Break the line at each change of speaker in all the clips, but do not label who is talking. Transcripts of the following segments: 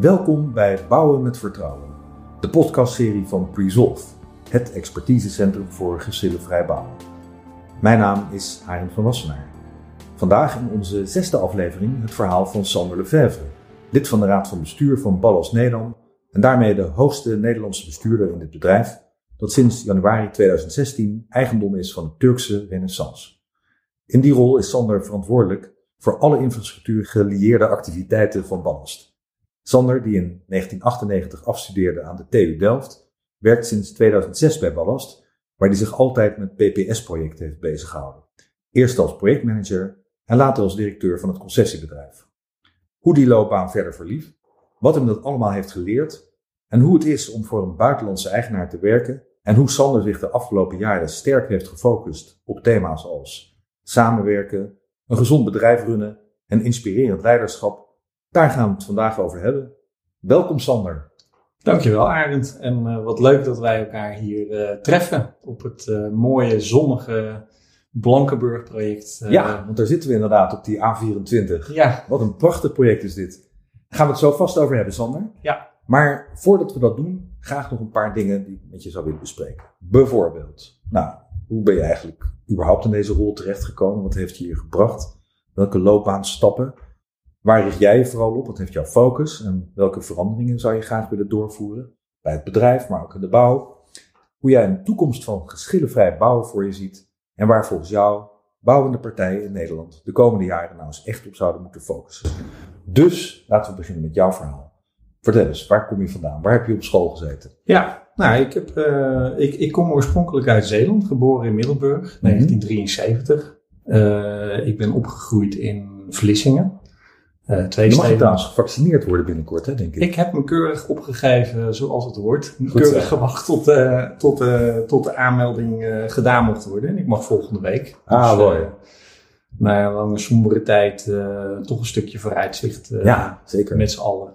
Welkom bij Bouwen met Vertrouwen, de podcastserie van Presolve, het expertisecentrum voor geschillenvrij bouwen. Mijn naam is Arend van Wassenaar. Vandaag in onze zesde aflevering het verhaal van Sander Lefevre, lid van de Raad van Bestuur van Ballas Nedam en daarmee de hoogste Nederlandse bestuurder in dit bedrijf, dat sinds januari 2016 eigendom is van de Turkse Renaissance. In die rol is Sander verantwoordelijk voor alle infrastructuur gelieerde activiteiten van Ballast. Sander, die in 1998 afstudeerde aan de TU Delft, werkt sinds 2006 bij Ballast, waar hij zich altijd met PPS-projecten heeft beziggehouden. Eerst als projectmanager en later als directeur van het concessiebedrijf. Hoe die loopbaan verder verliep, wat hem dat allemaal heeft geleerd en hoe het is om voor een buitenlandse eigenaar te werken en hoe Sander zich de afgelopen jaren sterk heeft gefocust op thema's als samenwerken, een gezond bedrijf runnen en inspirerend leiderschap. Daar gaan we het vandaag over hebben. Welkom Sander.
Dankjewel Arend en uh, wat leuk dat wij elkaar hier uh, treffen op het uh, mooie zonnige Blankenburg project.
ja, want daar zitten we inderdaad op die A24.
Ja.
Wat een prachtig project is dit. Daar gaan we het zo vast over hebben Sander.
Ja.
Maar voordat we dat doen, graag nog een paar dingen die ik met je zou willen bespreken. Bijvoorbeeld, nou, hoe ben je eigenlijk überhaupt in deze rol terechtgekomen? Wat heeft je hier gebracht? Welke loopbaanstappen? Waar richt jij je vooral op? Wat heeft jouw focus? En welke veranderingen zou je graag willen doorvoeren? Bij het bedrijf, maar ook in de bouw. Hoe jij een toekomst van geschillenvrij bouwen voor je ziet. En waar volgens jou bouwende partijen in Nederland de komende jaren nou eens echt op zouden moeten focussen. Dus laten we beginnen met jouw verhaal. Vertel eens, waar kom je vandaan? Waar heb je op school gezeten?
Ja, nou, ik, heb, uh, ik, ik kom oorspronkelijk uit Zeeland, geboren in Middelburg, mm -hmm. 1973. Uh, ik ben opgegroeid in Vlissingen.
Uh, twee je mag trouwens gevaccineerd worden binnenkort, hè, denk ik.
Ik heb me keurig opgegeven zoals het hoort. Goed, keurig zo. gewacht tot, uh, tot, uh, tot de aanmelding gedaan mocht worden. En ik mag volgende week.
Ah, dus, mooi.
na een lange sombere tijd toch een stukje vooruitzicht.
ja, zeker.
Met z'n allen.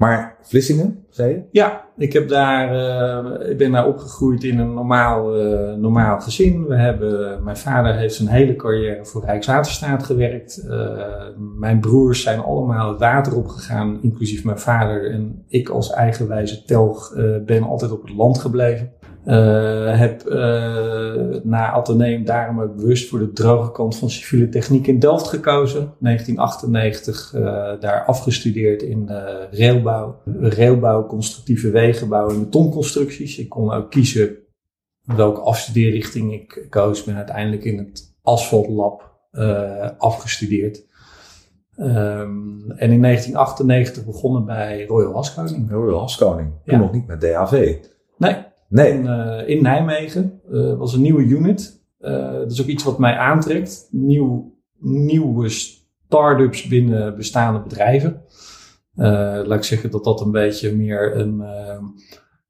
Maar Vlissingen, zei je?
Ja, ik, heb daar, uh, ik ben daar opgegroeid in een normaal, uh, normaal gezin. We hebben, mijn vader heeft zijn hele carrière voor Rijkswaterstaat gewerkt. Uh, mijn broers zijn allemaal het water opgegaan, inclusief mijn vader. En ik als eigenwijze telg ben altijd op het land gebleven. Uh, heb uh, na Atheneum daarom ook bewust voor de droge kant van civiele techniek in Delft gekozen. 1998 uh, daar afgestudeerd in railbouw, railbouw, constructieve wegenbouw en betonconstructies. Ik kon ook kiezen welke afstudeerrichting ik koos. Ben uiteindelijk in het asfaltlab afgestudeerd. Um, en in 1998 begonnen bij Royal Haskoning.
Royal Haskoning, toen ja. nog niet met DAV.
Nee,
Nee.
In, uh, in Nijmegen. Uh, was een nieuwe unit. Uh, dat is ook iets wat mij aantrekt. Nieuw, nieuwe start-ups binnen bestaande bedrijven. laat ik zeggen dat dat een beetje meer een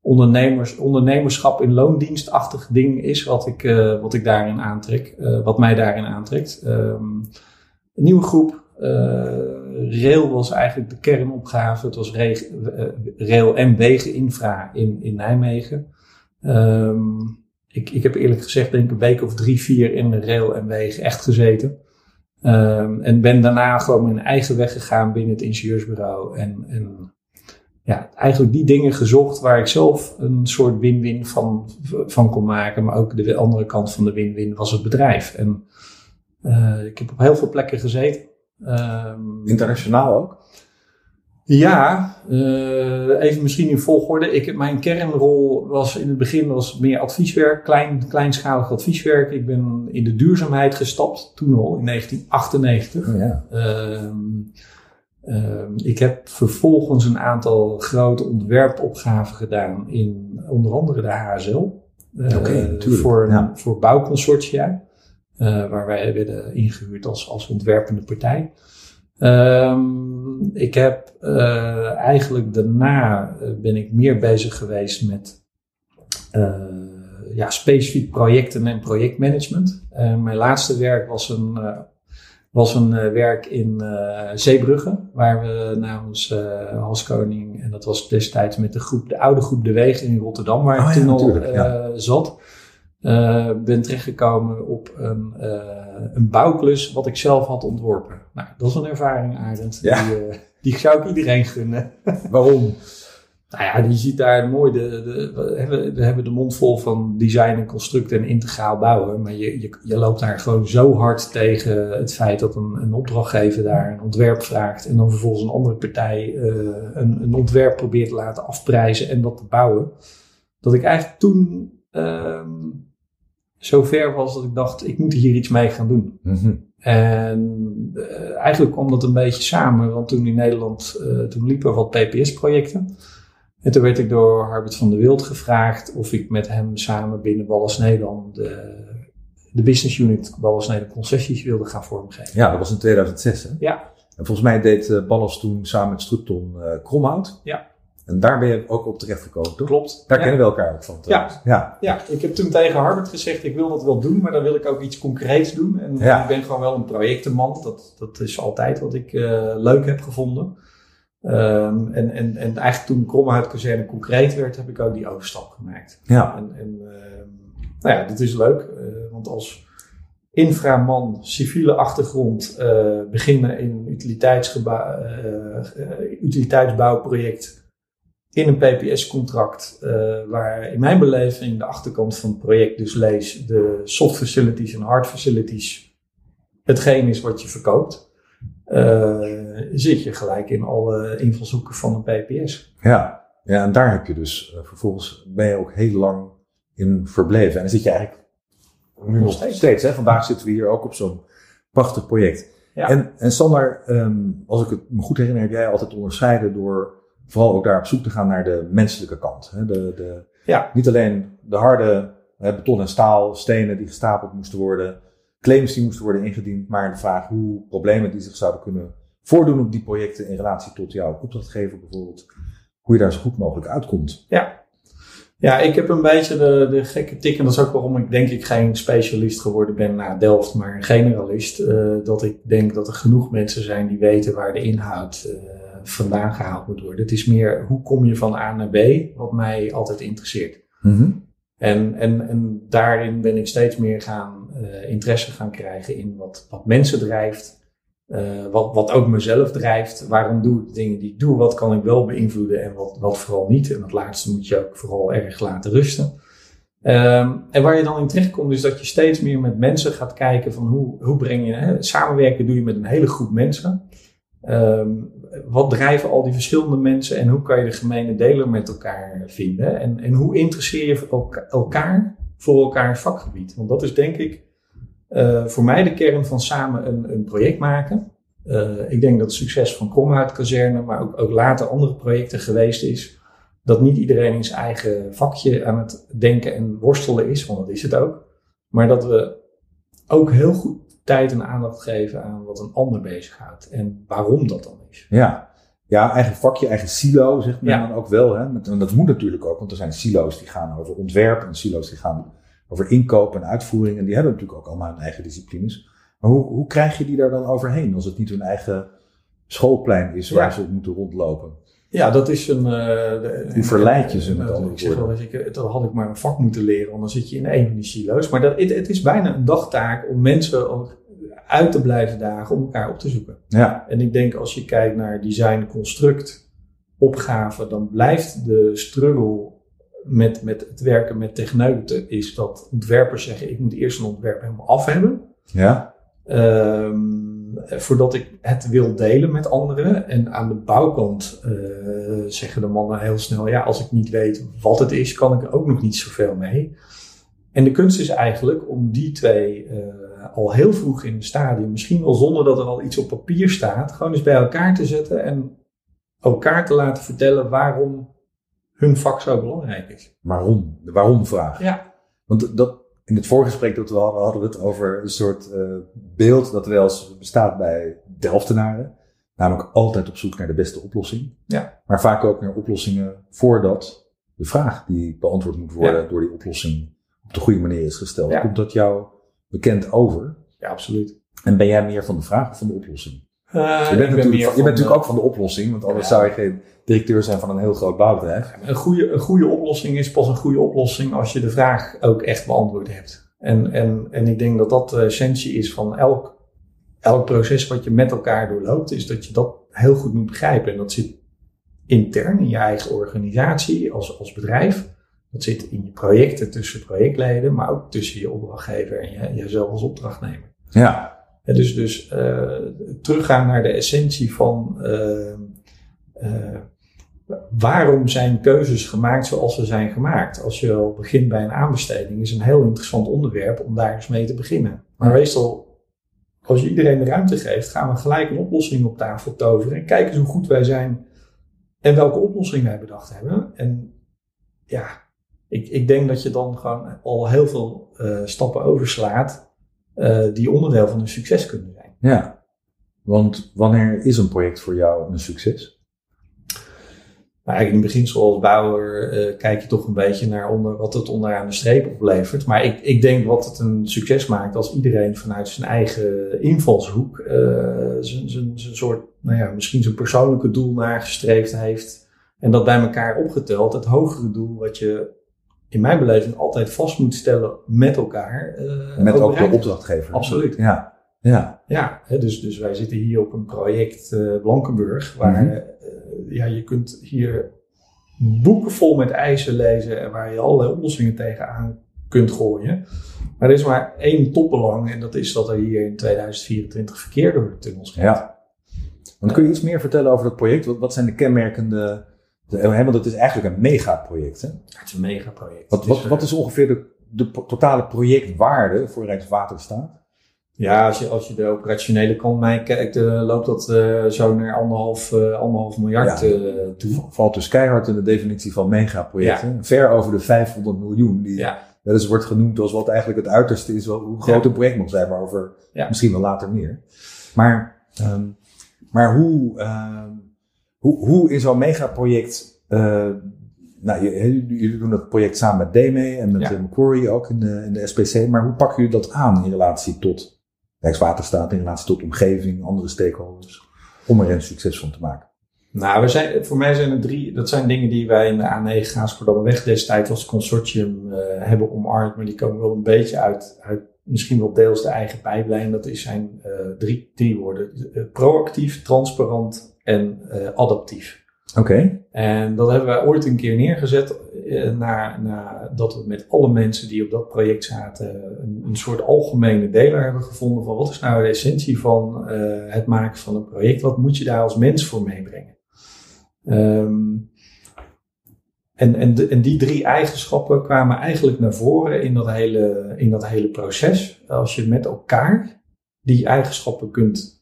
ondernemers, ondernemerschap in loondienstachtig ding is. Wat ik, wat ik daarin aantrek. wat mij daarin aantrekt. Um, een nieuwe groep. rail was eigenlijk de kernopgave. Het was rail en wegeninfra in, in Nijmegen. Um, ik, ik heb eerlijk gezegd denk ik een week of drie, vier in de rail en wegen echt gezeten. Um, en ben daarna gewoon mijn eigen weg gegaan binnen het ingenieursbureau. En, en ja, eigenlijk die dingen gezocht waar ik zelf een soort win-win van, van kon maken. Maar ook de andere kant van de win-win was het bedrijf. En uh, ik heb op heel veel plekken gezeten.
Um, Internationaal ook?
Ja, uh, even misschien in volgorde. Ik, mijn kernrol was in het begin was meer advieswerk, klein, kleinschalig advieswerk. Ik ben in de duurzaamheid gestapt, toen al, in 1998.
Oh, ja.
uh, uh, ik heb vervolgens een aantal grote ontwerpopgaven gedaan in onder andere de HSL.
Okay,
voor,
ja.
voor bouwconsortia, waar wij werden ingehuurd als, als ontwerpende partij. Um, ik heb uh, eigenlijk daarna ben ik meer bezig geweest met uh, ja, specifiek projecten en projectmanagement. Uh, mijn laatste werk was een, was een werk in Zeebrugge, waar we namens Halskoning, en dat was destijds met de groep, de oude groep De Wegen in Rotterdam, waar
oh,
ik toen al
ja.
zat. Uh, ben terechtgekomen op een, uh, een bouwklus wat ik zelf had ontworpen. Nou, dat is een ervaring, Arend.
Ja.
Die, uh, Die zou ik iedereen gunnen.
Waarom?
Nou ja, je ziet daar mooi, de, de, we, hebben, we hebben de mond vol van design en construct en integraal bouwen. Maar je, je, je loopt daar gewoon zo hard tegen het feit dat een, een opdrachtgever daar een ontwerp vraagt. En dan vervolgens een andere partij een, een ontwerp probeert te laten afprijzen en dat te bouwen. Dat ik eigenlijk toen um, zo ver was dat ik dacht, ik moet hier iets mee gaan doen.
Mm -hmm.
En uh, eigenlijk kwam dat een beetje samen, want toen in Nederland, uh, toen liepen wat PPS-projecten. En toen werd ik door Harbert van der Wild gevraagd of ik met hem samen binnen Ballas Nederland de, de business unit Ballas Nederland concessies wilde gaan vormgeven.
Ja, dat was in 2006 hè?
Ja.
En volgens mij deed uh, Ballas toen samen met Structon uh, Kromhout.
Ja.
En daar ben je ook op terechtgekomen, toch?
Klopt.
Daar
ja.
kennen we elkaar ook van.
Ja.
ja.
Ja, ik heb toen tegen Harbert gezegd, ik wil dat wel doen, maar dan wil ik ook iets concreets doen. En
Ja.
ik ben gewoon wel een projectenman. Dat, dat is altijd wat ik uh, leuk heb gevonden. Um, en, en, en eigenlijk toen Kromhout Kazerne concreet werd, heb ik ook die overstap gemaakt.
Ja.
En, en uh, nou ja, dat is leuk, uh, want als inframan, civiele achtergrond, uh, beginnen in een utiliteitsgebouw, utiliteitsbouwproject in een PPS-contract, waar in mijn beleving de achterkant van het project dus lees de soft facilities en hard facilities hetgeen is wat je verkoopt. Uh, zit je gelijk in alle invalshoeken van een PPS.
Ja, ja en daar heb je dus uh, vervolgens ben je ook heel lang in verbleven. En dan zit je eigenlijk nu nog steeds. steeds hè? Vandaag zitten we hier ook op zo'n prachtig project.
Ja.
En, en Sander, um, als ik het me goed herinner, heb jij altijd onderscheiden door vooral ook daar op zoek te gaan naar de menselijke kant. Hè? De, de,
ja.
Niet alleen de harde hè, beton en staal, stenen die gestapeld moesten worden claims die moesten worden ingediend, maar de vraag hoe problemen die zich zouden kunnen voordoen op die projecten in relatie tot jouw opdrachtgever bijvoorbeeld, hoe je daar zo goed mogelijk uitkomt.
Ja, ja ik heb een beetje de, de gekke tik en dat is ook waarom ik denk ik geen specialist geworden ben na Delft, maar een generalist. Uh, dat ik denk dat er genoeg mensen zijn die weten waar de inhoud uh, vandaan gehaald moet worden. Het is meer hoe kom je van A naar B, wat mij altijd interesseert.
Mm -hmm.
En, en, en daarin ben ik steeds meer gaan uh, interesse gaan krijgen in wat, wat mensen drijft. Uh, wat, wat ook mezelf drijft. Waarom doe ik de dingen die ik doe? Wat kan ik wel beïnvloeden en wat, wat vooral niet? En dat laatste moet je ook vooral erg laten rusten. Um, en waar je dan in terechtkomt is dat je steeds meer met mensen gaat kijken van hoe, hoe breng je... Hè, samenwerken doe je met een hele groep mensen. Um, wat drijven al die verschillende mensen en hoe kan je de gemene deler met elkaar vinden? En, en hoe interesseer je elkaar voor elkaars vakgebied? Want dat is denk ik uh, voor mij de kern van samen een, een project maken. Uh, ik denk dat het succes van Kromhout Kazerne, maar ook, ook later andere projecten geweest is. Dat niet iedereen in zijn eigen vakje aan het denken en worstelen is, want dat is het ook. Maar dat we ook heel goed tijd en aandacht geven aan wat een ander bezighoudt en waarom dat dan is.
Ja, ja eigen vakje, eigen silo, zegt men
Ja.
dan ook wel. Hè? En dat moet natuurlijk ook, want er zijn silo's die gaan over ontwerp en silo's die gaan over inkoop en uitvoering. En die hebben natuurlijk ook allemaal hun eigen disciplines. Maar hoe, hoe krijg je die daar dan overheen als het niet hun eigen schoolplein is waar
Ja.
ze op moeten rondlopen?
Ja, dat is een. eh, de-
Hoe verleid je ze met
eh,
andere
Ik zeg wel eens, ik, dat had ik maar een vak moeten leren, want dan zit je in een van die silo's. Maar dat, het, het is bijna een dagtaak om mensen ook uit te blijven dagen om elkaar op te zoeken.
Ja,
En ik denk als je kijkt naar design, construct, opgave, dan blijft de struggle met, met het werken met techneuten is dat ontwerpers zeggen: ik moet eerst een ontwerp helemaal af hebben.
ja,
Ehm, voordat ik het wil delen met anderen. En aan de bouwkant eh, zeggen de mannen heel snel: ja, als ik niet weet wat het is, kan ik er ook nog niet zoveel mee. En de kunst is eigenlijk om die twee eh, al heel vroeg in het stadium, misschien wel zonder dat er al iets op papier staat, gewoon eens bij elkaar te zetten en elkaar te laten vertellen waarom hun vak zo belangrijk is.
waarom? De waarom-vraag.
Ja,
Want dat, in het voorgesprek dat we hadden, hadden we het over een soort eh, beeld dat wel eens bestaat bij Delftenaren. Namelijk altijd op zoek naar de beste oplossing.
Ja.
Maar vaak ook naar oplossingen voordat de vraag die beantwoord moet worden door die oplossing op de goede manier is gesteld.
Ja.
Komt dat jou bekend over?
ja absoluut.
En ben jij meer van de vraag of van de oplossing?
Eh,
je bent,
ben
natuurlijk, van- je bent
de-
natuurlijk ook van de oplossing, want anders
Ja.
zou je geen directeur zijn van een heel groot bouwbedrijf.
Een goede, een goede oplossing is pas een goede oplossing als je de vraag ook echt beantwoord hebt. En, en, en ik denk dat dat de essentie is van elk, elk proces wat je met elkaar doorloopt, is dat je dat heel goed moet begrijpen. En dat zit intern in je eigen organisatie als, als bedrijf. Dat zit in je projecten tussen projectleden, maar ook tussen je opdrachtgever en je, jezelf als opdrachtnemer.
Ja.
En dus dus uh, teruggaan naar de essentie van uh, uh, waarom zijn keuzes gemaakt zoals ze zijn gemaakt. Als je al begint bij een aanbesteding, is een heel interessant onderwerp om daar eens mee te beginnen. Maar meestal, als je iedereen de ruimte geeft, gaan we gelijk een oplossing op tafel toveren en kijken hoe goed wij zijn en welke oplossing wij bedacht hebben. En ja, ik, ik denk dat je dan gewoon al heel veel uh, stappen overslaat uh, die onderdeel van een succes kunnen zijn.
Ja, want wanneer is een project voor jou een succes?
Maar eigenlijk in het begin zoals bouwer uh, kijk je toch een beetje naar onder, wat het onderaan de streep oplevert. Maar ik, ik denk wat het een succes maakt als iedereen vanuit zijn eigen invalshoek uh, zijn soort, nou ja, misschien zijn persoonlijke doel nagestreefd heeft. En dat bij elkaar opgeteld, het hogere doel wat je in mijn beleving altijd vast moet stellen met elkaar.
Uh, met ook, ook de opdrachtgever.
Absoluut.
Ja. Ja,
ja hè, dus, dus wij zitten hier op een project uh, Blankenburg, waar mm -hmm. uh, ja, je kunt hier boeken vol met eisen lezen en waar je allerlei oplossingen tegenaan kunt gooien. Maar er is maar één topbelang en dat is dat er hier in 2024 verkeer door de tunnels gaat.
Ja. Want kun je iets meer vertellen over dat project? Wat, wat zijn de kenmerkende... Want het is eigenlijk een megaproject, hè?
Het is een megaproject.
Wat, wat, wat is ongeveer de, de totale projectwaarde voor Rijkswaterstaat?
Ja, als je, als je de operationele kant mee kijkt, uh, loopt dat uh, zo naar anderhalf, uh, anderhalf miljard ja, toe.
Valt dus keihard in de definitie van megaprojecten. Ja. Ver over de 500 miljoen. Die
ja.
wel eens wordt genoemd als wat eigenlijk het uiterste is, wel, hoe groot een project mag zijn, maar over misschien wel later meer. Maar, um, maar hoe, hoe, hoe in zo'n megaproject nou, jullie doen dat project samen met DME en met Macquarie ook in de, in de SPC. Maar hoe pakken jullie dat aan in relatie tot Rijkswaterstaat in relatie tot omgeving, andere stakeholders, om er een succes van te maken?
Nou, we zijn, voor mij zijn er drie, dat zijn dingen die wij in de A9 Gaasperdam weg destijds als consortium uh, hebben omarmd, maar die komen wel een beetje uit, uit misschien wel deels de eigen pijplijn. Dat is zijn uh, drie, drie woorden. Uh, proactief, transparant en adaptief.
Oké. Okay.
En dat hebben wij ooit een keer neergezet uh, na, na dat we met alle mensen die op dat project zaten een, een, soort algemene deler hebben gevonden van wat is nou de essentie van uh, het maken van een project? Wat moet je daar als mens voor meebrengen? Um, en, en, de, en die drie eigenschappen kwamen eigenlijk naar voren in dat, hele, in dat hele proces. Als je met elkaar die eigenschappen kunt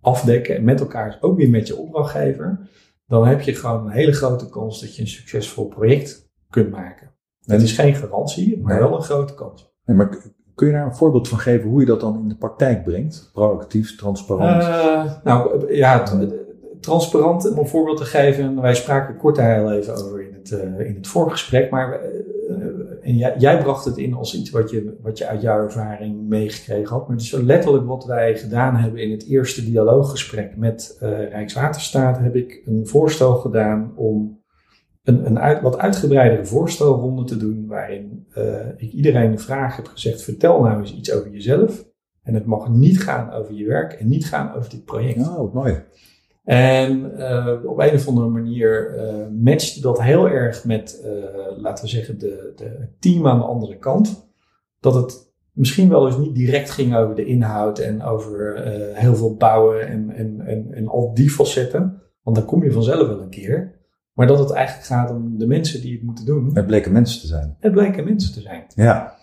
afdekken en met elkaar ook weer met je opdrachtgever dan heb je gewoon een hele grote kans dat je een succesvol project kunt maken. Het is geen garantie, maar wel een grote kans.
Nee, maar kun je daar een voorbeeld van geven hoe je dat dan in de praktijk brengt? Proactief, transparant?
Uh, nou ja, transparant om een voorbeeld te geven. Wij spraken kort daar heel even over in het, uh, in het voorgesprek. Maar en jij, bracht het in als iets wat je, wat je uit jouw ervaring meegekregen had. Maar het is zo letterlijk wat wij gedaan hebben in het eerste dialooggesprek met uh, Rijkswaterstaat. Heb ik een voorstel gedaan om een, een uit, wat uitgebreidere voorstelronde te doen. Waarin ik iedereen de vraag heb gezegd: vertel nou eens iets over jezelf. En het mag niet gaan over je werk en niet gaan over dit project.
Oh, mooi.
En uh, op een of andere manier uh, matchte dat heel erg met, uh, laten we zeggen, de, de team aan de andere kant. Dat het misschien wel eens niet direct ging over de inhoud en over heel veel bouwen en, en, en, en al die facetten. Want dan kom je vanzelf wel een keer. Maar dat het eigenlijk gaat om de mensen die het moeten doen.
Het bleken mensen te zijn.
Het bleken mensen te zijn.
Ja.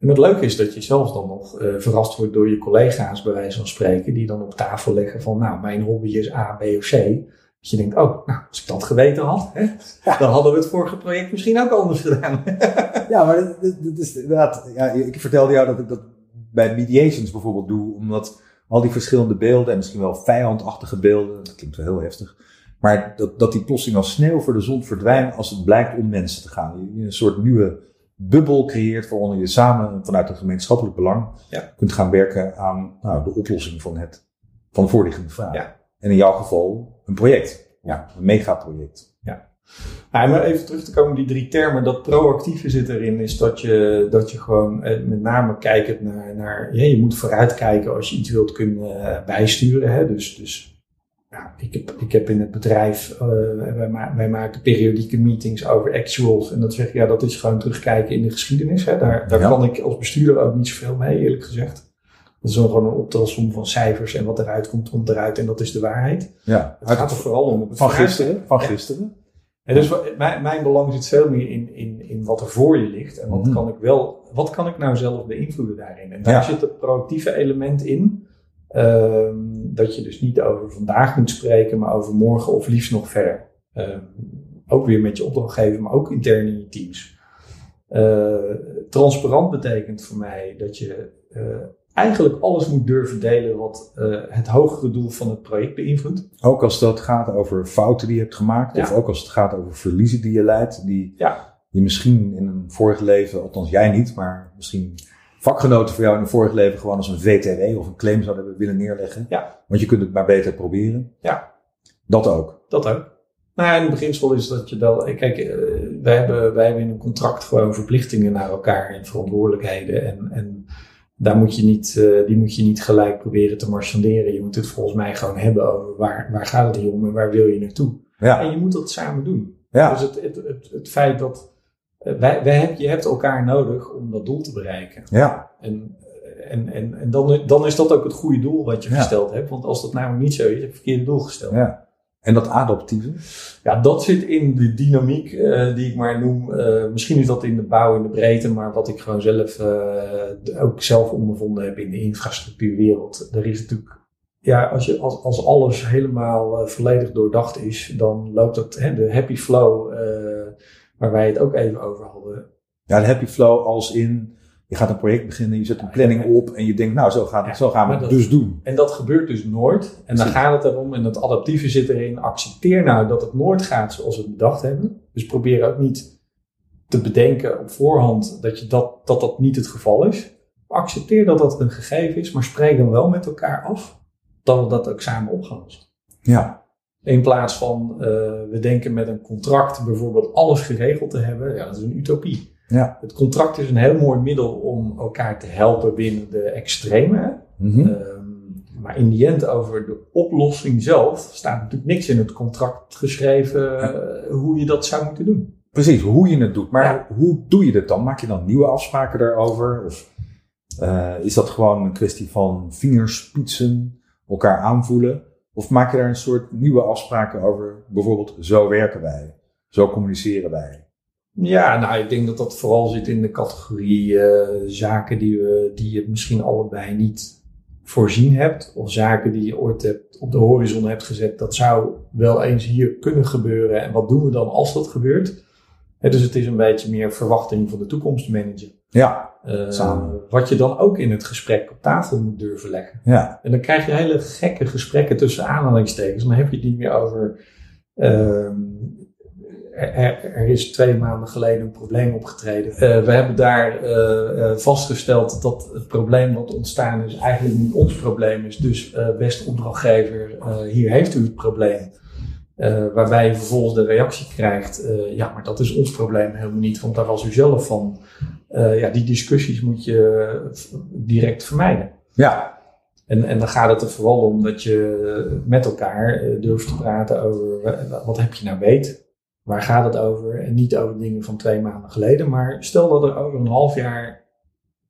En het leuke is dat je zelfs dan nog uh, verrast wordt door je collega's, bij wijze van spreken, die dan op tafel leggen van, nou, mijn hobby is A, B of C. Dat je denkt, oh, nou, als ik dat geweten had, hè, ja. dan hadden we het vorige project misschien ook anders gedaan.
ja, maar dat, dat is inderdaad, ja, ik vertelde jou dat ik dat bij mediations bijvoorbeeld doe, omdat al die verschillende beelden en misschien wel vijandachtige beelden, dat klinkt wel heel heftig, maar dat, dat die plotseling als sneeuw voor de zon verdwijnen als het blijkt om mensen te gaan. Je een soort nieuwe bubbel creëert waaronder je samen vanuit een gemeenschappelijk belang
ja.
kunt gaan werken aan nou, de oplossing van, het, van de voorliggende vraag.
Ja.
En in jouw geval een project. Ja. Een megaproject.
Ja. Nou, maar even terug te komen op die drie termen. Dat proactieve zit erin, is dat je, dat je gewoon eh, met name kijkt naar, naar ja, je moet vooruitkijken als je iets wilt kunnen bijsturen. Hè? Dus, dus ja, ik, heb, ik heb in het bedrijf, uh, wij, ma wij, maken periodieke meetings over actuals. En dat zeg ik, ja, dat is gewoon terugkijken in de geschiedenis. Hè. Daar, daar kan ik als bestuurder ook niet zoveel mee, eerlijk gezegd. Dat is gewoon een optelsom van cijfers en wat eruit komt, komt eruit. En dat is de waarheid.
Ja,
het gaat er vooral om. Het
van gisteren? Van gisteren?
En dus mijn, mijn belang zit veel meer in, in, in wat er voor je ligt. En wat, mhm. kan ik wel, wat kan ik nou zelf beïnvloeden daarin? En daar zit het proactieve element in. Ehm, dat je dus niet over vandaag moet spreken, maar over morgen of liefst nog verder. Ehm, ook weer met je opdrachtgever, maar ook intern in je teams. Uh, transparant betekent voor mij dat je uh, eigenlijk alles moet durven delen wat uh, het hogere doel van het project beïnvloedt.
Ook als dat gaat over fouten die je hebt gemaakt, of ook als het gaat over verliezen die je leidt, die
ja.
je misschien in een vorig leven, althans jij niet, maar misschien vakgenoten voor jou in een vorig leven gewoon als een VTW of een claim zouden willen neerleggen.
Ja.
Want je kunt het maar beter proberen.
Ja.
Dat ook.
Dat ook. Nou ja, in het beginsel is dat je wel. Kijk, uh, wij, hebben, wij hebben in een contract gewoon verplichtingen naar elkaar en verantwoordelijkheden. En, en daar moet je niet, uh, die moet je niet gelijk proberen te marchanderen. Je moet het volgens mij gewoon hebben over waar, waar gaat het hier om en waar wil je naartoe.
Ja.
En je moet dat samen doen.
Ja.
Dus het, het, het, het feit dat wij, wij heb, je hebt elkaar nodig om dat doel te bereiken.
Ja.
En, en, en, en dan, dan is dat ook het goede doel wat je gesteld hebt. Want als dat namelijk niet zo is, heb je het verkeerde doel gesteld.
Ja. En dat adaptieve?
Ja, dat zit in de dynamiek uh, die ik maar noem. Uh, misschien is dat in de bouw, in de breedte, maar wat ik gewoon zelf uh, ook zelf ondervonden heb in de infrastructuurwereld. Er is natuurlijk, ja, als, je, als, als alles helemaal volledig doordacht is, dan loopt dat, hè, de happy flow, waar wij het ook even over hadden.
Ja, de happy flow als in je gaat een project beginnen, je zet een planning op en je denkt, nou, zo, gaat, zo gaan we het dus doen.
En dat gebeurt dus nooit. En dan gaat het erom, en dat adaptieve zit erin, accepteer nou dat het nooit gaat zoals we het bedacht hebben. Dus probeer ook niet te bedenken op voorhand dat je dat, dat, dat niet het geval is. Accepteer dat dat een gegeven is, maar spreek dan wel met elkaar af dat we dat ook samen op gaan lossen.
Ja.
In plaats van, uh, we denken met een contract bijvoorbeeld alles geregeld te hebben, ja, dat is een utopie.
Ja.
Het contract is een heel mooi middel om elkaar te helpen binnen de extreme.
Mm -hmm.
maar in die end over de oplossing zelf staat natuurlijk niks in het contract geschreven ja. hoe je dat zou moeten doen.
Precies, hoe je het doet. Maar ja. hoe doe je dat dan? Maak je dan nieuwe afspraken daarover? Of uh, is dat gewoon een kwestie van vingerspitsen, elkaar aanvoelen? Of maak je daar een soort nieuwe afspraken over? Bijvoorbeeld, zo werken wij, zo communiceren wij.
Ja, nou, ik denk dat dat vooral zit in de categorie uh, zaken die, we, die je misschien allebei niet voorzien hebt. Of zaken die je ooit hebt, op de horizon hebt gezet. Dat zou wel eens hier kunnen gebeuren. En wat doen we dan als dat gebeurt? He, dus het is een beetje meer verwachting van de toekomstmanager.
Ja,
uh, samen. Wat je dan ook in het gesprek op tafel moet durven leggen.
Ja.
En dan krijg je hele gekke gesprekken tussen aanhalingstekens. Dan heb je het niet meer over... Uh, er, er, is twee maanden geleden een probleem opgetreden. Uh, we hebben daar uh, uh, vastgesteld dat het probleem wat ontstaan is eigenlijk niet ons probleem is. Dus beste opdrachtgever, hier heeft u het probleem. waarbij je vervolgens de reactie krijgt, ja, maar dat is ons probleem helemaal niet, want daar was u zelf van. Ja, die discussies moet je direct vermijden.
Ja.
En, en dan gaat het er vooral om dat je met elkaar durft te praten over wat heb je nou weet. Waar gaat het over? En niet over dingen van twee maanden geleden. Maar stel dat er over een half jaar.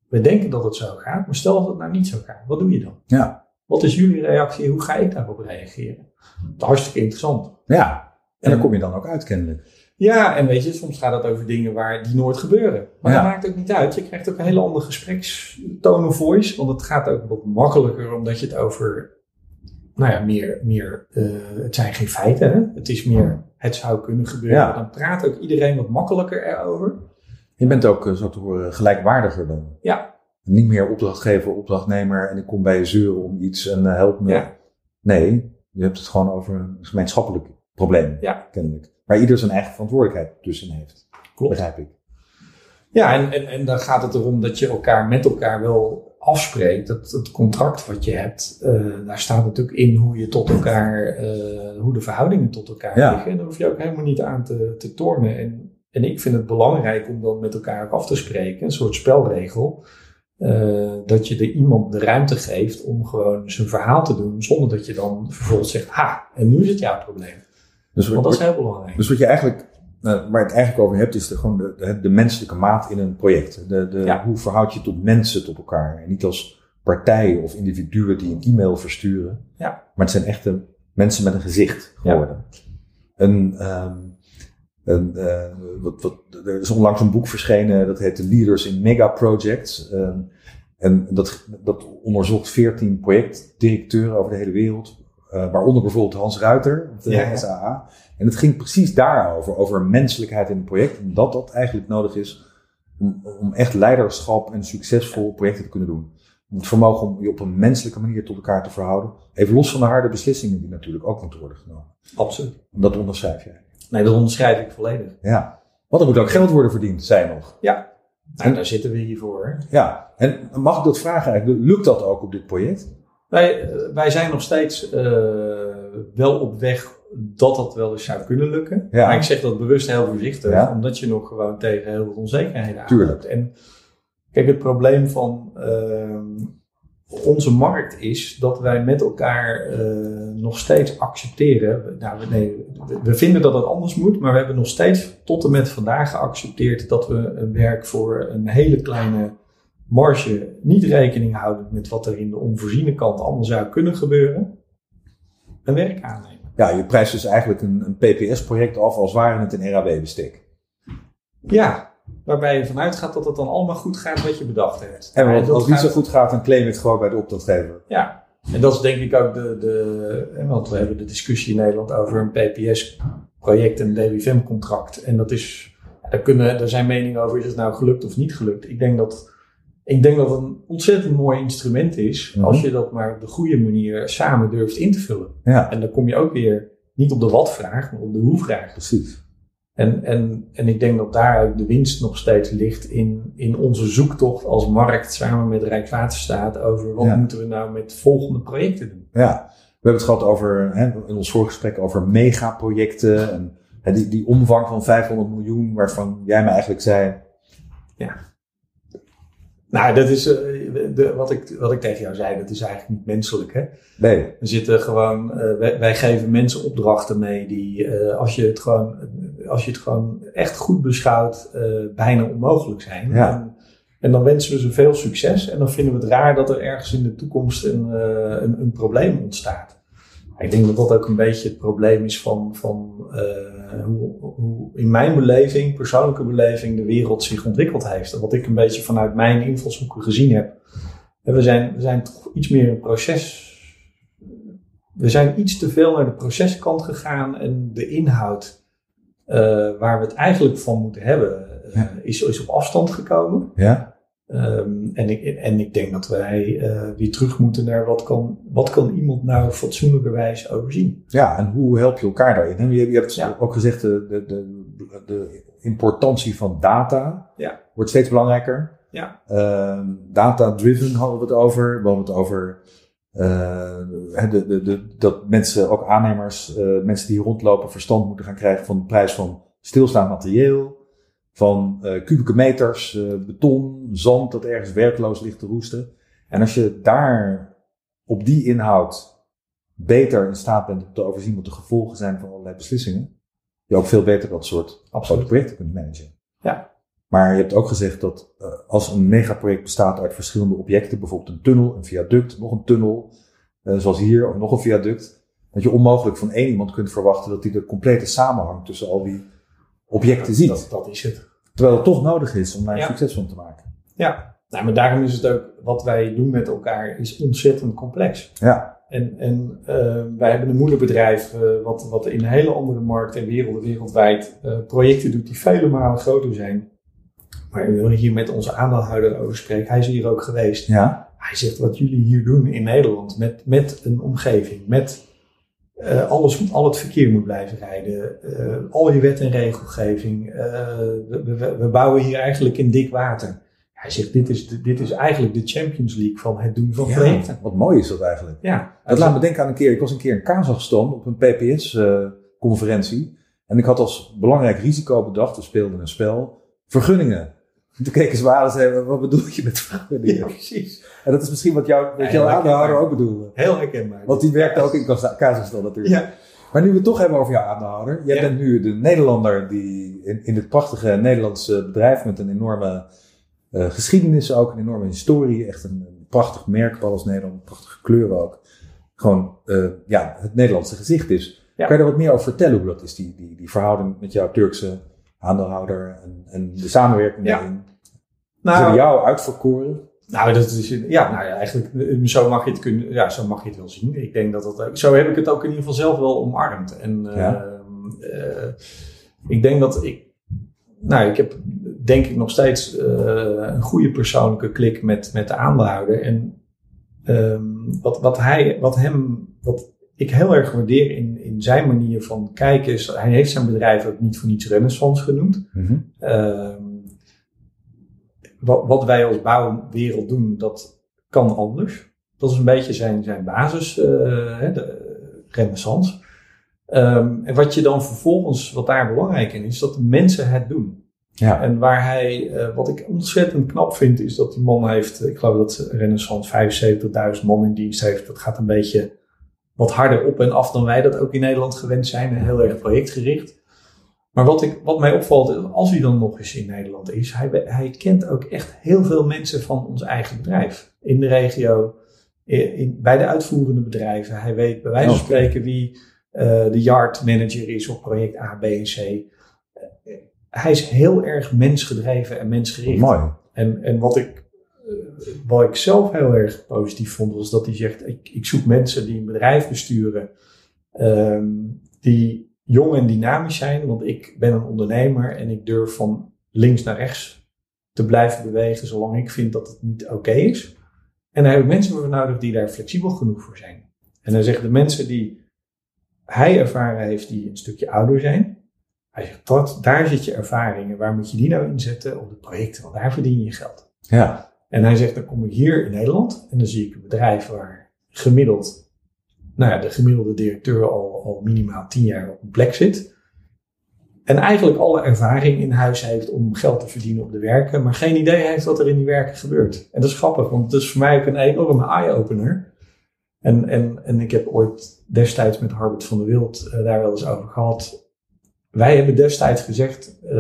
We denken dat het zo gaat, maar stel dat het nou niet zo gaat. Wat doe je dan?
Ja.
Wat is jullie reactie? Hoe ga ik daarop reageren? Dat is hartstikke interessant.
Ja. En, en daar kom je dan ook uit, kennelijk.
Ja, en weet je, soms gaat het over dingen waar die nooit gebeuren. Maar ja. dat maakt ook niet uit. Je krijgt ook een hele andere gesprekstone of voice. Want het gaat ook wat makkelijker, omdat je het over. Nou ja, meer. meer uh, het zijn geen feiten. Hè? Het is meer het zou kunnen gebeuren.
Ja.
Dan praat ook iedereen wat makkelijker erover.
Je bent ook, zo te horen, gelijkwaardiger dan.
Ja.
Niet meer opdrachtgever, opdrachtnemer en ik kom bij je zeuren om iets en uh, help me.
Ja.
Nee, je hebt het gewoon over een gemeenschappelijk probleem,
ja.
kennelijk. Waar ieder zijn eigen verantwoordelijkheid tussenin heeft.
Klopt.
Begrijp ik.
Ja, en, en, en dan gaat het erom dat je elkaar met elkaar wel afspreekt. Dat het contract wat je hebt, uh, daar staat natuurlijk in hoe je tot elkaar, uh, hoe de verhoudingen tot elkaar
Ja.
liggen. En daar hoef je ook helemaal niet aan te, te tornen. En, en ik vind het belangrijk om dan met elkaar ook af te spreken, een soort spelregel. uh, dat je er iemand de ruimte geeft om gewoon zijn verhaal te doen, zonder dat je dan vervolgens zegt, ha, en nu is het jouw probleem. Dus Want dat is heel belangrijk.
Dus wat je eigenlijk, uh, waar het eigenlijk over hebt, is de, gewoon de, de, de menselijke maat in een project. De, de, Hoe verhoud je tot mensen tot elkaar? En niet als partijen of individuen die een e-mail versturen.
Ja.
Maar het zijn echte mensen met een gezicht geworden. Ja. Een, um, een, uh, wat, wat, er is onlangs een boek verschenen, dat heet The Leaders in Mega Projects. Um, en dat, dat onderzocht 14 projectdirecteuren over de hele wereld. Uh, waaronder bijvoorbeeld Hans Ruiter, de ja. SAA. En het ging precies daarover, over menselijkheid in een project. En dat eigenlijk nodig is om, om echt leiderschap en succesvol projecten te kunnen doen. Het vermogen om je op een menselijke manier tot elkaar te verhouden. Even los van de harde beslissingen die natuurlijk ook moeten worden genomen.
Absoluut.
Dat onderschrijf jij.
Nee, dat onderschrijf ik volledig.
Ja. Want er moet ook geld worden verdiend, zei nog.
Ja. En daar zitten we hier voor.
Ja. En mag ik dat vragen eigenlijk? Lukt dat ook op dit project?
Wij, eh, wij zijn nog steeds uh, wel op weg dat dat wel eens zou kunnen lukken. Ja. Maar ik zeg dat bewust heel voorzichtig, ja. omdat je nog gewoon tegen heel veel onzekerheden
aanloopt.
En kijk, het probleem van uh, onze markt is dat wij met elkaar uh, nog steeds accepteren. Nou, nee, we vinden dat het anders moet, maar we hebben nog steeds tot en met vandaag geaccepteerd dat we een werk voor een hele kleine marge niet rekening houden met wat er in de onvoorziene kant allemaal zou kunnen gebeuren, een werk aannemen.
Ja, je prijst dus eigenlijk een, een PPS-project af als ware het een RAW-bestek.
Ja, waarbij je vanuit gaat dat het dan allemaal goed gaat wat je bedacht hebt.
En als het niet zo goed gaat, dan claim je het gewoon bij de opdrachtgever.
Ja, en dat is denk ik ook de, de want we hebben de discussie in Nederland over een PPS-project en een DWFM-contract. En dat is, daar, kunnen, daar zijn meningen over, is het nou gelukt of niet gelukt. Ik denk dat, ik denk dat het een ontzettend mooi instrument is, mhm. als je dat maar op de goede manier samen durft in te vullen.
Ja.
En dan kom je ook weer niet op de wat-vraag, maar op de hoe-vraag.
Precies.
En, en, en ik denk dat daaruit de winst nog steeds ligt in, in onze zoektocht als markt samen met Rijkswaterstaat over wat moeten we nou met volgende projecten doen.
Ja, we hebben het gehad over, hè, in ons voorgesprek over megaprojecten en hè, die, die omvang van 500 miljoen waarvan jij me eigenlijk zei.
Ja. Nou, dat is uh, de, wat, ik, wat ik tegen jou zei, dat is eigenlijk niet menselijk. Hè?
Nee.
We zitten gewoon, uh, wij, wij, geven mensen opdrachten mee die, uh, als, je het gewoon, als je het gewoon echt goed beschouwt, bijna onmogelijk zijn.
Ja.
En, en, dan wensen we ze veel succes en dan vinden we het raar dat er ergens in de toekomst een, een, een probleem ontstaat. Ik denk dat dat ook een beetje het probleem is van, van uh, hoe, hoe, in mijn beleving, persoonlijke beleving, de wereld zich ontwikkeld heeft. En wat ik een beetje vanuit mijn invalshoeken gezien heb. En we zijn, we zijn toch iets meer een proces. We zijn iets te veel naar de proceskant gegaan en de inhoud uh, waar we het eigenlijk van moeten hebben, uh, is, is op afstand gekomen.
Ja.
Um, en, ik, en ik denk dat wij uh, weer terug moeten naar wat kan, wat kan iemand nou fatsoenlijkerwijs overzien.
Ja, en hoe help je elkaar daarin? Je, je hebt ja. ook gezegd, de, de, de, de, importantie van data
ja.
wordt steeds belangrijker.
Ja.
Uh, Data-driven hadden we het over. We hadden het over uh, de, de, de, dat mensen, ook aannemers, uh, mensen die rondlopen, verstand moeten gaan krijgen van de prijs van stilstaand materieel van uh, kubieke meters uh, beton, zand dat ergens werkloos ligt te roesten. En als je daar op die inhoud beter in staat bent om te overzien wat de gevolgen zijn van allerlei beslissingen, je ook veel beter dat soort absolute projecten kunt managen.
Ja.
Maar je hebt ook gezegd dat uh, als een megaproject bestaat uit verschillende objecten, bijvoorbeeld een tunnel, een viaduct, nog een tunnel, zoals hier, of nog een viaduct, dat je onmogelijk van één iemand kunt verwachten dat hij de complete samenhang tussen al die objecten ziet.
Dat, dat, is het.
Terwijl het toch nodig is om daar succes van te maken.
Ja, nou, maar daarom is het ook wat wij doen met elkaar is ontzettend complex.
Ja.
En, en uh, wij hebben een moederbedrijf uh, wat, wat in een hele andere markt en wereld, wereldwijd uh, projecten doet die vele malen groter zijn. Maar ik wil hier met onze aandeelhouder over spreken. Hij is hier ook geweest.
Ja.
Hij zegt wat jullie hier doen in Nederland met, met een omgeving, met uh, alles, al het verkeer moet blijven rijden. Uh, al je wet en regelgeving. Uh, we, we, we, bouwen hier eigenlijk in dik water. Hij zegt, dit is, de, dit is eigenlijk de Champions League van het doen van ja, projecten.
Wat mooi is dat eigenlijk.
Ja.
Dat laat me denken aan een keer, ik was een keer in Kazachstan op een PPS-conferentie. en ik had als belangrijk risico bedacht, we speelden een spel, vergunningen. Toen keken ze aan en zeiden, wat bedoel je met vrouwen?
Ja, precies.
En dat is misschien wat, jou, wat jouw aandeelhouder ook bedoelde.
Heel herkenbaar.
Want die werkte ook in Kaza- Kazachstan natuurlijk.
Ja,
Maar nu we het toch hebben over jouw aandeelhouder. Jij
Ja.
bent nu de Nederlander die in, in dit prachtige Nederlandse bedrijf met een enorme eh, geschiedenis ook, een enorme historie. Echt een, een prachtig merk, Pallas Nederland, prachtige kleuren ook. Gewoon eh, ja, het Nederlandse gezicht is.
Ja.
Kan je daar wat meer over vertellen hoe dat is, die, die, die verhouding met jouw Turkse aandeelhouder en, en de samenwerking daarin?
Nou,
jou uitverkoren.
nou, dat is, ja, nou ja, eigenlijk, eh, zo mag je het kunnen, ja, zo mag je het wel zien. Ik denk dat dat zo heb ik het ook in ieder geval zelf wel omarmd. En
Ja.
ehm, eh, ik denk dat ik, nou, ik heb denk ik nog steeds eh, een goede persoonlijke klik met, met de aandeelhouder. En ehm, wat, wat hij, wat hem, wat ik heel erg waardeer in, in zijn manier van kijken is, hij heeft zijn bedrijf ook niet voor niets Renaissance genoemd. Ehm, wat, wat wij als bouwwereld doen, dat kan anders. Dat is een beetje zijn, zijn basis, eh, de renaissance. Ehm, en wat je dan vervolgens, wat daar belangrijk in is, dat de mensen het doen.
Ja.
En waar hij, eh, wat ik ontzettend knap vind, is dat die man heeft, ik geloof dat Renaissance 75.000 man in dienst heeft. Dat gaat een beetje wat harder op en af dan wij dat ook in Nederland gewend zijn. Heel erg projectgericht. Maar wat, ik, wat mij opvalt, als hij dan nog eens in Nederland is, hij, hij kent ook echt heel veel mensen van ons eigen bedrijf. In de regio, in, in- bij de uitvoerende bedrijven. Hij weet bij wijze van
Oké.
spreken wie eh, de yard manager is op project A, B en C. Eh, hij is heel erg mensgedreven en mensgericht.
Mooi.
En, en wat, ik, eh, wat ik zelf heel erg positief vond, was dat hij zegt: ik, ik zoek mensen die een bedrijf besturen, ehm, die jong en dynamisch zijn. Want ik ben een ondernemer en ik durf van links naar rechts te blijven bewegen, zolang ik vind dat het niet oké is. En daar heb ik mensen voor nodig die daar flexibel genoeg voor zijn. En hij zegt: de mensen die hij ervaren heeft, die een stukje ouder zijn. Hij zegt, dat, daar zit je ervaring en waar moet je die nou inzetten? Op de projecten, want daar verdien je je geld.
Ja.
En hij zegt, dan kom ik hier in Nederland en dan zie ik een bedrijf waar gemiddeld, nou ja, de gemiddelde directeur al, al minimaal tien jaar op een plek zit. En eigenlijk alle ervaring in huis heeft om geld te verdienen op de werken, maar geen idee heeft wat er in die werken gebeurt. En dat is grappig, want het is voor mij ook een enorme eye-opener. En, en, en ik heb ooit destijds met Harbert van der Wild eh, daar wel eens over gehad. Wij hebben destijds gezegd, eh,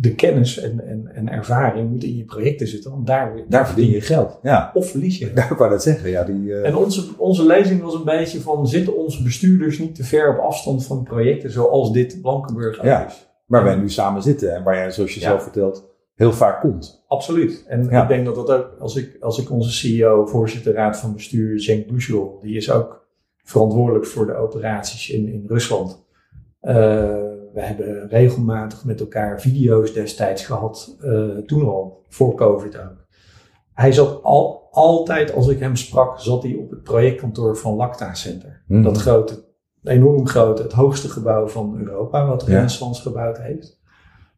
de kennis en, en, en ervaring moet in je projecten zitten, want daar,
Daar verdien je geld. Ja.
Of verlies je.
Daar ik dat zeggen. Ja, die, eh,
En onze, onze lezing was een beetje van, zitten onze bestuurders niet te ver op afstand van projecten zoals dit Blankenburg
Ja.
is?
waar wij nu samen zitten en waar jij, zoals je
Ja.
zelf vertelt, heel vaak komt.
Absoluut. En
Ja.
ik denk dat dat ook, als ik, als ik onze CEO, voorzitter raad van bestuur, Cenk Bushel, die is ook verantwoordelijk voor de operaties in, in Rusland. Eh, we hebben regelmatig met elkaar video's destijds gehad, eh, toen al, voor COVID ook. Hij zat al, altijd, als ik hem sprak, zat hij op het projectkantoor van Lacta Center.
Mhm.
Dat grote, enorm grote, het hoogste gebouw van Europa, wat
Ja.
Renaissance gebouwd heeft.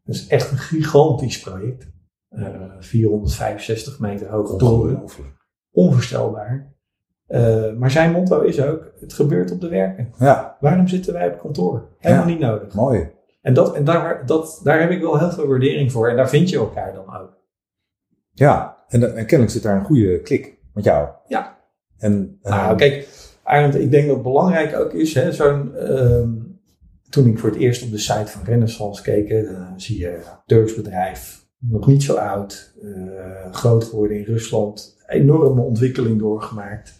Dat is echt een gigantisch project. Eh, 465 meter hoge toren. Onvoorstelbaar. Eh, maar zijn motto is ook, het gebeurt op de werken.
Ja,
Waarom zitten wij op kantoor? Helemaal
Ja.
niet nodig.
mooi.
En, dat, en daar, dat, daar heb ik wel heel veel waardering voor. En daar vind je elkaar dan ook.
Ja, en, en kennelijk zit daar een goede klik met jou.
Ja.
En, eh,
Nou, kijk, Arend, ik denk dat het belangrijk ook is, hè, zo'n, ehm, toen ik voor het eerst op de site van Renaissance keek, dan zie je een Turks bedrijf, nog niet zo oud, eh, groot geworden in Rusland, enorme ontwikkeling doorgemaakt.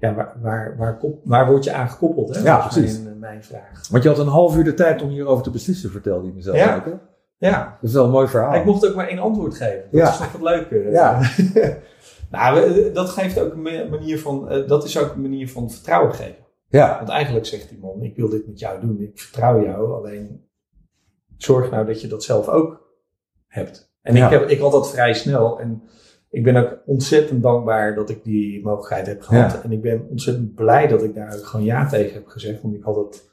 Ja, waar, waar, waar, waar word je aan gekoppeld? Hè?
Ja, precies.
Mijn, mijn vraag.
Want je had een half uur de tijd om hierover te beslissen, vertelde je mezelf
Ja.
ook. Hè?
Ja,
Dat is wel een mooi verhaal.
ik mocht ook maar één antwoord geven. Dat
Ja.
is nog het leuke.
Ja.
nou, we- dat geeft ook een ma- manier van, eh, dat is ook een manier van vertrouwen geven.
Ja,
Want eigenlijk zegt die man, ik wil dit met jou doen, ik vertrouw jou, alleen zorg nou dat je dat zelf ook hebt. En
Ja.
ik, heb, ik had dat vrij snel en ik ben ook ontzettend dankbaar dat ik die mogelijkheid heb gehad.
Ja.
En ik ben ontzettend blij dat ik daar ook gewoon ja tegen heb gezegd, want ik had het,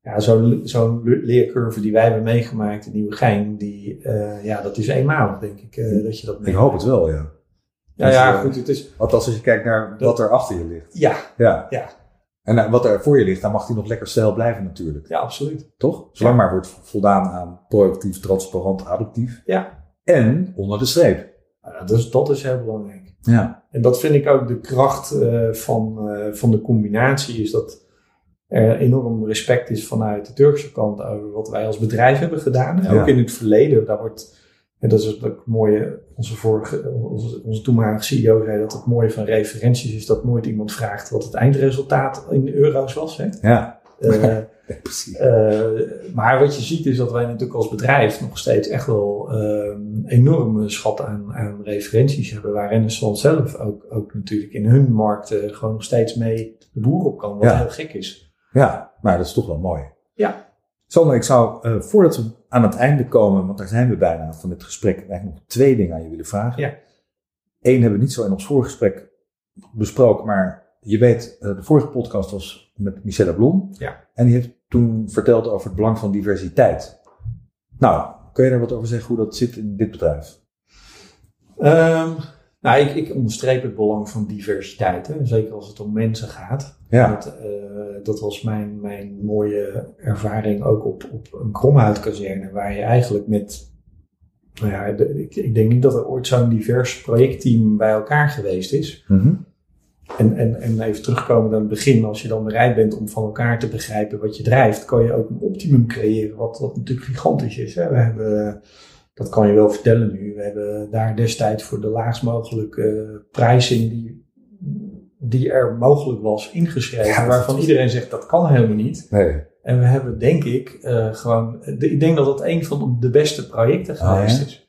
ja, zo'n le- leercurve die wij hebben meegemaakt in Nieuwegein, die, eh, ja, dat is eenmalig denk ik, eh, dat je dat
ik hoop het wel, ja.
Ja, ja,
Dus, eh,
goed, het is,
Althans, als je kijkt naar wat er achter je ligt.
ja,
Ja.
Ja.
En wat er voor je ligt, dan mag die nog lekker stijl blijven natuurlijk.
ja, absoluut.
Toch? Zolang maar wordt voldaan aan proactief, transparant, adaptief.
Ja,
en onder de streep.
Dus dat is heel belangrijk.
Ja.
En dat vind ik ook de kracht uh, van, uh, van de combinatie, is dat er enorm respect is vanuit de Turkse kant over wat wij als bedrijf hebben gedaan. Ja. Ook in het verleden, daar wordt, en dat is het mooie, onze, vorige, onze, onze toenmalige CEO zei dat het mooie van referenties is dat nooit iemand vraagt wat het eindresultaat in euro's was. Hè?
Ja.
Uh, Precies. maar wat je ziet is dat wij natuurlijk als bedrijf nog steeds echt wel enorme schat aan, aan referenties hebben. Waar Renaissance zelf ook, ook natuurlijk in hun markten gewoon nog steeds mee de boer op kan. Wat ja. heel gek is.
Ja, maar dat is toch wel mooi.
Ja.
Sander, ik zou, uh, voordat we aan het einde komen, want daar zijn we bijna van dit gesprek, eigenlijk nog twee dingen aan je willen vragen.
Ja.
Eén hebben we niet zo in ons voorgesprek besproken, maar je weet, uh, de vorige podcast was met Michelle Blom.
Ja.
En die heeft toen verteld over het belang van diversiteit. Nou, kun je daar wat over zeggen hoe dat zit in dit bedrijf?
Um, nou, ik, ik onderstreep het belang van diversiteit. Hè? Zeker als het om mensen gaat.
Ja.
Dat, uh, dat was mijn, mijn mooie ervaring ook op, op een kromhoutkazerne. Waar je eigenlijk met... Nou ja, de, ik, ik, denk niet dat er ooit zo'n divers projectteam bij elkaar geweest is.
Mm -hmm.
En, en, en even terugkomen aan het begin. Als je dan bereid bent om van elkaar te begrijpen wat je drijft... kan je ook een optimum creëren. Wat, wat natuurlijk gigantisch is. Hè? We hebben dat kan je wel vertellen nu. We hebben daar destijds voor de laagst mogelijke prijzing die, die er mogelijk was ingeschreven.
Ja,
waarvan
is...
iedereen zegt dat kan helemaal niet.
Nee.
En we hebben denk ik uh, gewoon, de, ik denk dat het een van de beste projecten geweest
oh,
is.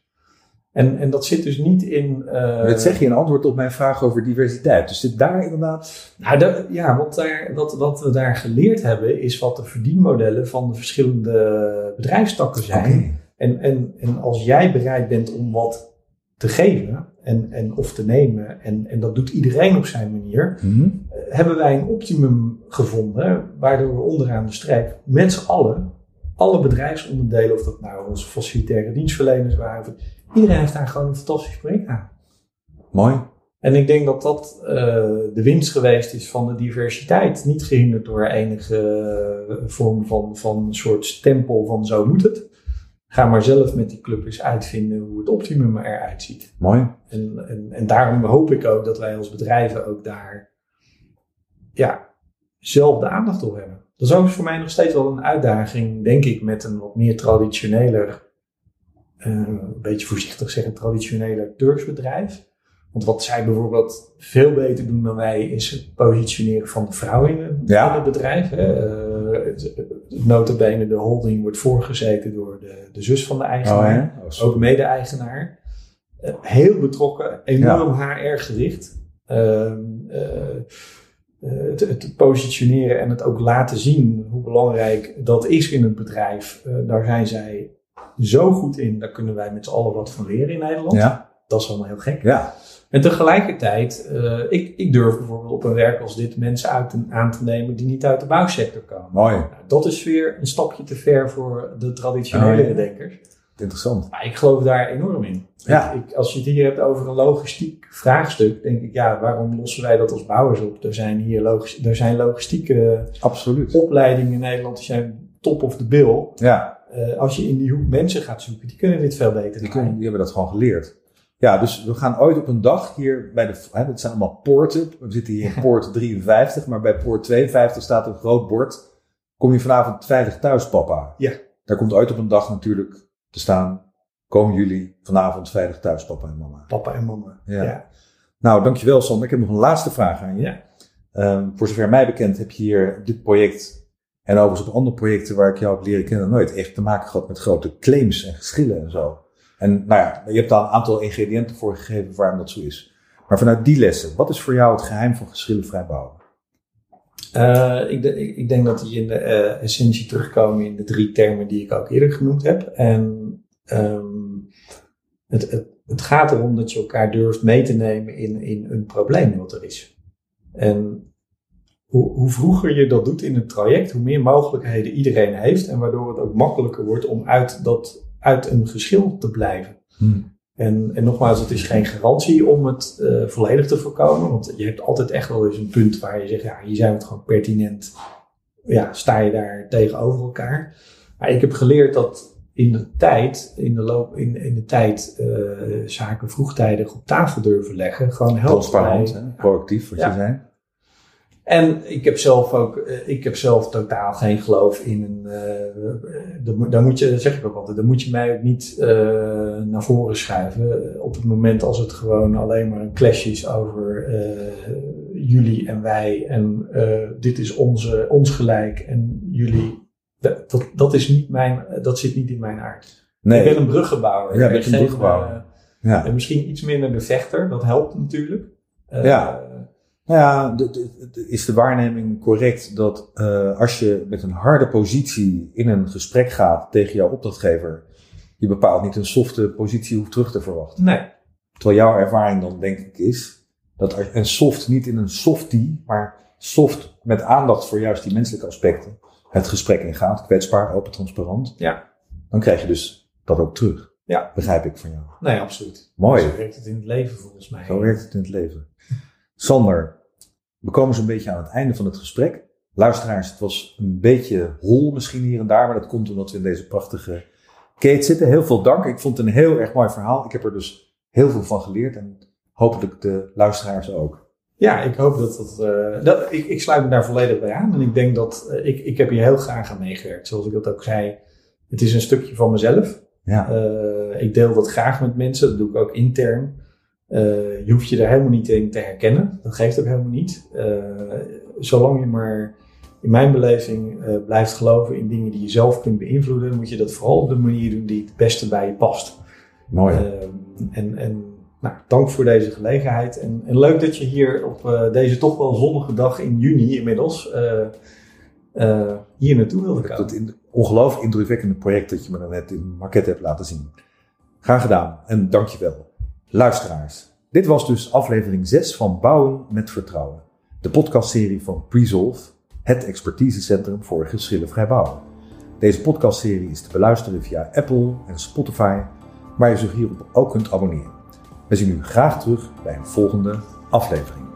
En, en dat zit dus niet in. Uh,
dat zeg je in antwoord op mijn vraag over diversiteit. Dus zit daar inderdaad.
Nou, de, ja, wat, daar, wat, wat we daar geleerd hebben, is wat de verdienmodellen van de verschillende bedrijfstakken zijn.
Okay.
En, en, en als jij bereid bent om wat te geven en, en of te nemen, en, en dat doet iedereen op zijn manier,
mm -hmm.
hebben wij een optimum gevonden, waardoor we onderaan de streep met z'n allen, alle bedrijfsonderdelen, of dat nou onze facilitaire dienstverleners waren, iedereen heeft daar gewoon een fantastisch project aan.
Mooi.
En ik denk dat dat uh, de winst geweest is van de diversiteit. Niet gehinderd door enige uh, vorm van, van een soort stempel van zo moet het. Ga maar zelf met die club eens uitvinden hoe het optimum eruit ziet.
Mooi.
En, en, en daarom hoop ik ook dat wij als bedrijven ook daar ja, zelf de aandacht op hebben. Dat is ook voor mij nog steeds wel een uitdaging, denk ik, met een wat meer traditioneler, een beetje voorzichtig zeggen, traditioneler Turks bedrijf. Want wat zij bijvoorbeeld veel beter doen dan wij, is het positioneren van de vrouw in het,
ja.
bedrijf. Hè. Uh, notabene de holding wordt voorgezeten door de, de zus van de eigenaar,
oh, ja?
ook mede-eigenaar. Uh, heel betrokken, enorm ja. HR gericht. Uh, het, het, positioneren en het ook laten zien hoe belangrijk dat is in het bedrijf. daar zijn zij zo goed in, daar kunnen wij met z'n allen wat van leren in Nederland.
Ja.
Dat is allemaal heel gek.
Ja.
En tegelijkertijd, uh, ik, ik durf bijvoorbeeld op een werk als dit mensen uit te, aan te nemen die niet uit de bouwsector komen.
Mooi.
Nou, dat is weer een stapje te ver voor de traditionele
oh, ja.
denkers.
Interessant.
Maar ik geloof daar enorm in.
Ja.
Ik, als je het hier hebt over een logistiek vraagstuk, denk ik, ja, waarom lossen wij dat als bouwers op? Er zijn hier logis, er zijn logistieke
Absoluut.
opleidingen in Nederland, die zijn top of the bill.
Ja.
Uh, als je in die hoek mensen gaat zoeken, die kunnen dit veel beter.
Die, kunnen, die hebben dat gewoon geleerd. Ja, dus we gaan ooit op een dag hier bij de. Hè, dat zijn allemaal poorten. We zitten hier in poort 53, maar bij poort 52 staat een groot bord. Kom je vanavond veilig thuis, papa?
Ja.
Daar komt ooit op een dag natuurlijk te staan. Komen jullie vanavond veilig thuis, papa en mama?
Papa en mama.
Ja.
ja.
Nou, dankjewel, Sander. Ik heb nog een laatste vraag aan je.
Ja.
Um, voor zover mij bekend heb je hier dit project. En overigens op andere projecten waar ik jou heb leren kennen, nooit echt te maken gehad met grote claims en geschillen en zo. En nou ja, je hebt daar een aantal ingrediënten voor gegeven waarom dat zo is. Maar vanuit die lessen, wat is voor jou het geheim van geschillenvrij bouwen?
Uh, ik, ik, denk dat die in de uh, essentie terugkomen in de drie termen die ik ook eerder genoemd heb. En um, het, het, het, gaat erom dat je elkaar durft mee te nemen in, in een probleem wat er is. En hoe, hoe vroeger je dat doet in het traject, hoe meer mogelijkheden iedereen heeft. En waardoor het ook makkelijker wordt om uit dat uit een geschil te blijven.
Hmm.
En, en nogmaals, het is geen garantie om het uh, volledig te voorkomen. Want je hebt altijd echt wel eens een punt waar je zegt, ja, hier zijn we het gewoon pertinent. Ja, sta je daar tegenover elkaar. Maar ik heb geleerd dat in de tijd, in de, loop, in, in de tijd uh, zaken vroegtijdig op tafel durven leggen. Gewoon helpt
Transparant, hè? proactief, wat je zei.
En ik heb zelf ook, eh, ik heb zelf totaal geen geloof in een, uh, daar moet je, dat zeg ik ook altijd, dan moet je mij ook niet uh, naar voren schuiven. Op het moment als het gewoon alleen maar een clash is over jullie en wij en dit is onze, ons gelijk en jullie, dat, dat, is niet mijn, dat zit niet in mijn aard. Nee. Ik ben een bruggenbouwer.
Ja, ik ben een bruggenbouwer.
ja. En misschien iets minder de vechter, dat helpt natuurlijk.
ja. Nou ja, de, de, is de waarneming correct dat uh, als je met een harde positie in een gesprek gaat tegen jouw opdrachtgever, je bepaald niet een softe positie hoeft terug te verwachten?
Nee.
Terwijl jouw ervaring dan denk ik is dat als een soft niet in een softie, maar soft met aandacht voor juist die menselijke aspecten het gesprek ingaat, kwetsbaar, open, transparant,
ja.
dan krijg je dus dat ook terug.
Ja.
Begrijp ik van jou.
Nee, absoluut.
Mooi.
Zo werkt het in het leven volgens mij.
Zo werkt het in het leven. Sander, we komen zo'n beetje aan het einde van het gesprek. Luisteraars, het was een beetje hol misschien hier en daar, maar dat komt omdat we in deze prachtige Kate zitten. Heel veel dank. Ik vond het een heel erg mooi verhaal. Ik heb er dus heel veel van geleerd en hopelijk de luisteraars ook.
Ja, ik hoop dat dat. Uh, dat ik, ik sluit me daar volledig bij aan. En ik denk dat. Uh, ik, ik heb hier heel graag aan meegewerkt. Zoals ik dat ook zei. Het is een stukje van mezelf.
Ja.
Uh, ik deel dat graag met mensen. Dat doe ik ook intern. Uh, je hoeft je daar helemaal niet in te herkennen. Dat geeft ook helemaal niet. Uh, zolang je maar in mijn beleving uh, blijft geloven in dingen die je zelf kunt beïnvloeden, moet je dat vooral op de manier doen die het beste bij je past.
Mooi.
en en nou, dank voor deze gelegenheid. En, en leuk dat je hier op deze toch wel zonnige dag in juni inmiddels hier naartoe wilde komen.
Dat in, ongelooflijk indrukwekkende project dat je me net in maquette hebt laten zien. Graag gedaan en dankjewel. Luisteraars, dit was dus aflevering 6 van Bouwen met Vertrouwen. De podcastserie van Presolve, het expertisecentrum voor geschillenvrij bouwen. Deze podcastserie is te beluisteren via Apple en Spotify, waar je zich hierop ook kunt abonneren. We zien u graag terug bij een volgende aflevering.